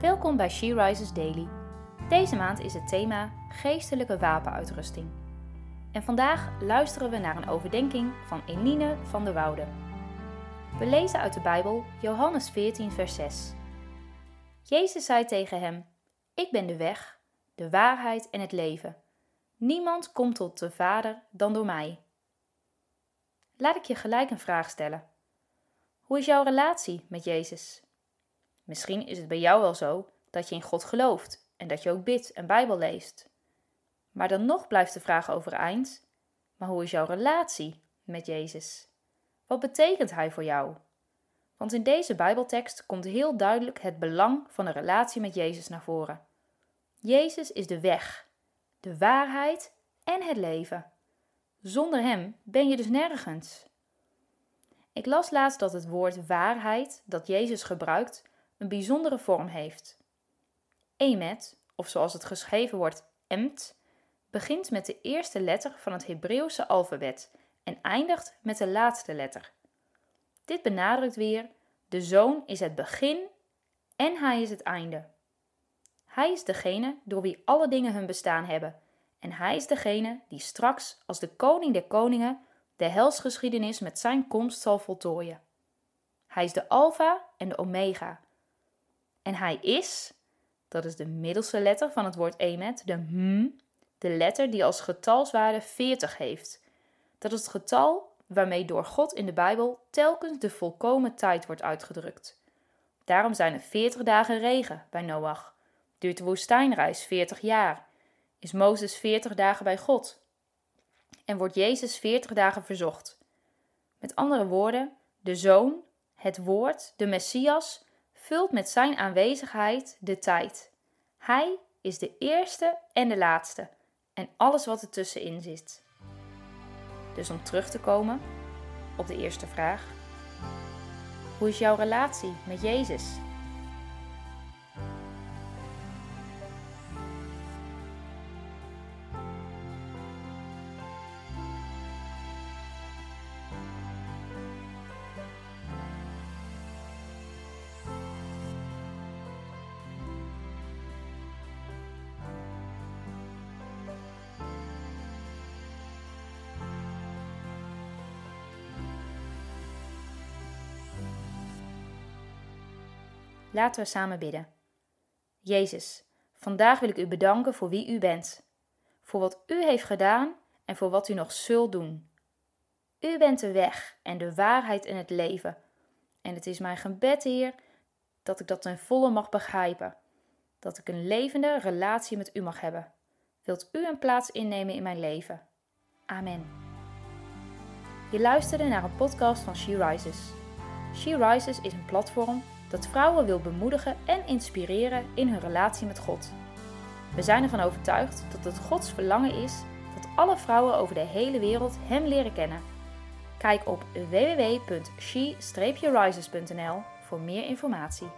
Welkom bij She Rises Daily. Deze maand is het thema geestelijke wapenuitrusting. En vandaag luisteren we naar een overdenking van Eline van der Woude. We lezen uit de Bijbel Johannes 14, vers 6. Jezus zei tegen hem: Ik ben de weg, de waarheid en het leven. Niemand komt tot de Vader dan door mij. Laat ik je gelijk een vraag stellen. Hoe is jouw relatie met Jezus? Misschien is het bij jou wel zo dat je in God gelooft en dat je ook bidt en Bijbel leest. Maar dan nog blijft de vraag overeind: maar hoe is jouw relatie met Jezus? Wat betekent Hij voor jou? Want in deze Bijbeltekst komt heel duidelijk het belang van een relatie met Jezus naar voren. Jezus is de weg, de waarheid en het leven. Zonder Hem ben je dus nergens. Ik las laatst dat het woord waarheid dat Jezus gebruikt een bijzondere vorm heeft. Emet, of zoals het geschreven wordt emt, begint met de eerste letter van het Hebreeuwse alfabet en eindigt met de laatste letter. Dit benadrukt weer: de zoon is het begin en hij is het einde. Hij is degene door wie alle dingen hun bestaan hebben, en hij is degene die straks als de koning der koningen de helsgeschiedenis met zijn komst zal voltooien. Hij is de Alpha en de Omega, en hij is, dat is de middelste letter van het woord emet, de hm, de letter die als getalswaarde 40 heeft. Dat is het getal waarmee door God in de Bijbel telkens de volkomen tijd wordt uitgedrukt. Daarom zijn er 40 dagen regen bij Noach. Duurt de woestijnreis 40 jaar. Is Mozes 40 dagen bij God. En wordt Jezus 40 dagen verzocht. Met andere woorden, de Zoon, het Woord, de Messias, vult met zijn aanwezigheid de tijd. Hij is de eerste en de laatste en alles wat er tussenin zit. Dus om terug te komen op de eerste vraag: hoe is jouw relatie met Jezus? Laten we samen bidden. Jezus, vandaag wil ik u bedanken voor wie u bent, voor wat u heeft gedaan en voor wat u nog zult doen. U bent de weg en de waarheid en het leven. En het is mijn gebed, Heer, dat ik dat ten volle mag begrijpen. Dat ik een levende relatie met u mag hebben. Wilt u een plaats innemen in mijn leven? Amen. Je luisterde naar een podcast van She Rises. She Rises is een platform dat vrouwen wil bemoedigen en inspireren in hun relatie met God. We zijn ervan overtuigd dat het Gods verlangen is dat alle vrouwen over de hele wereld Hem leren kennen. Kijk op www.she-rises.nl voor meer informatie.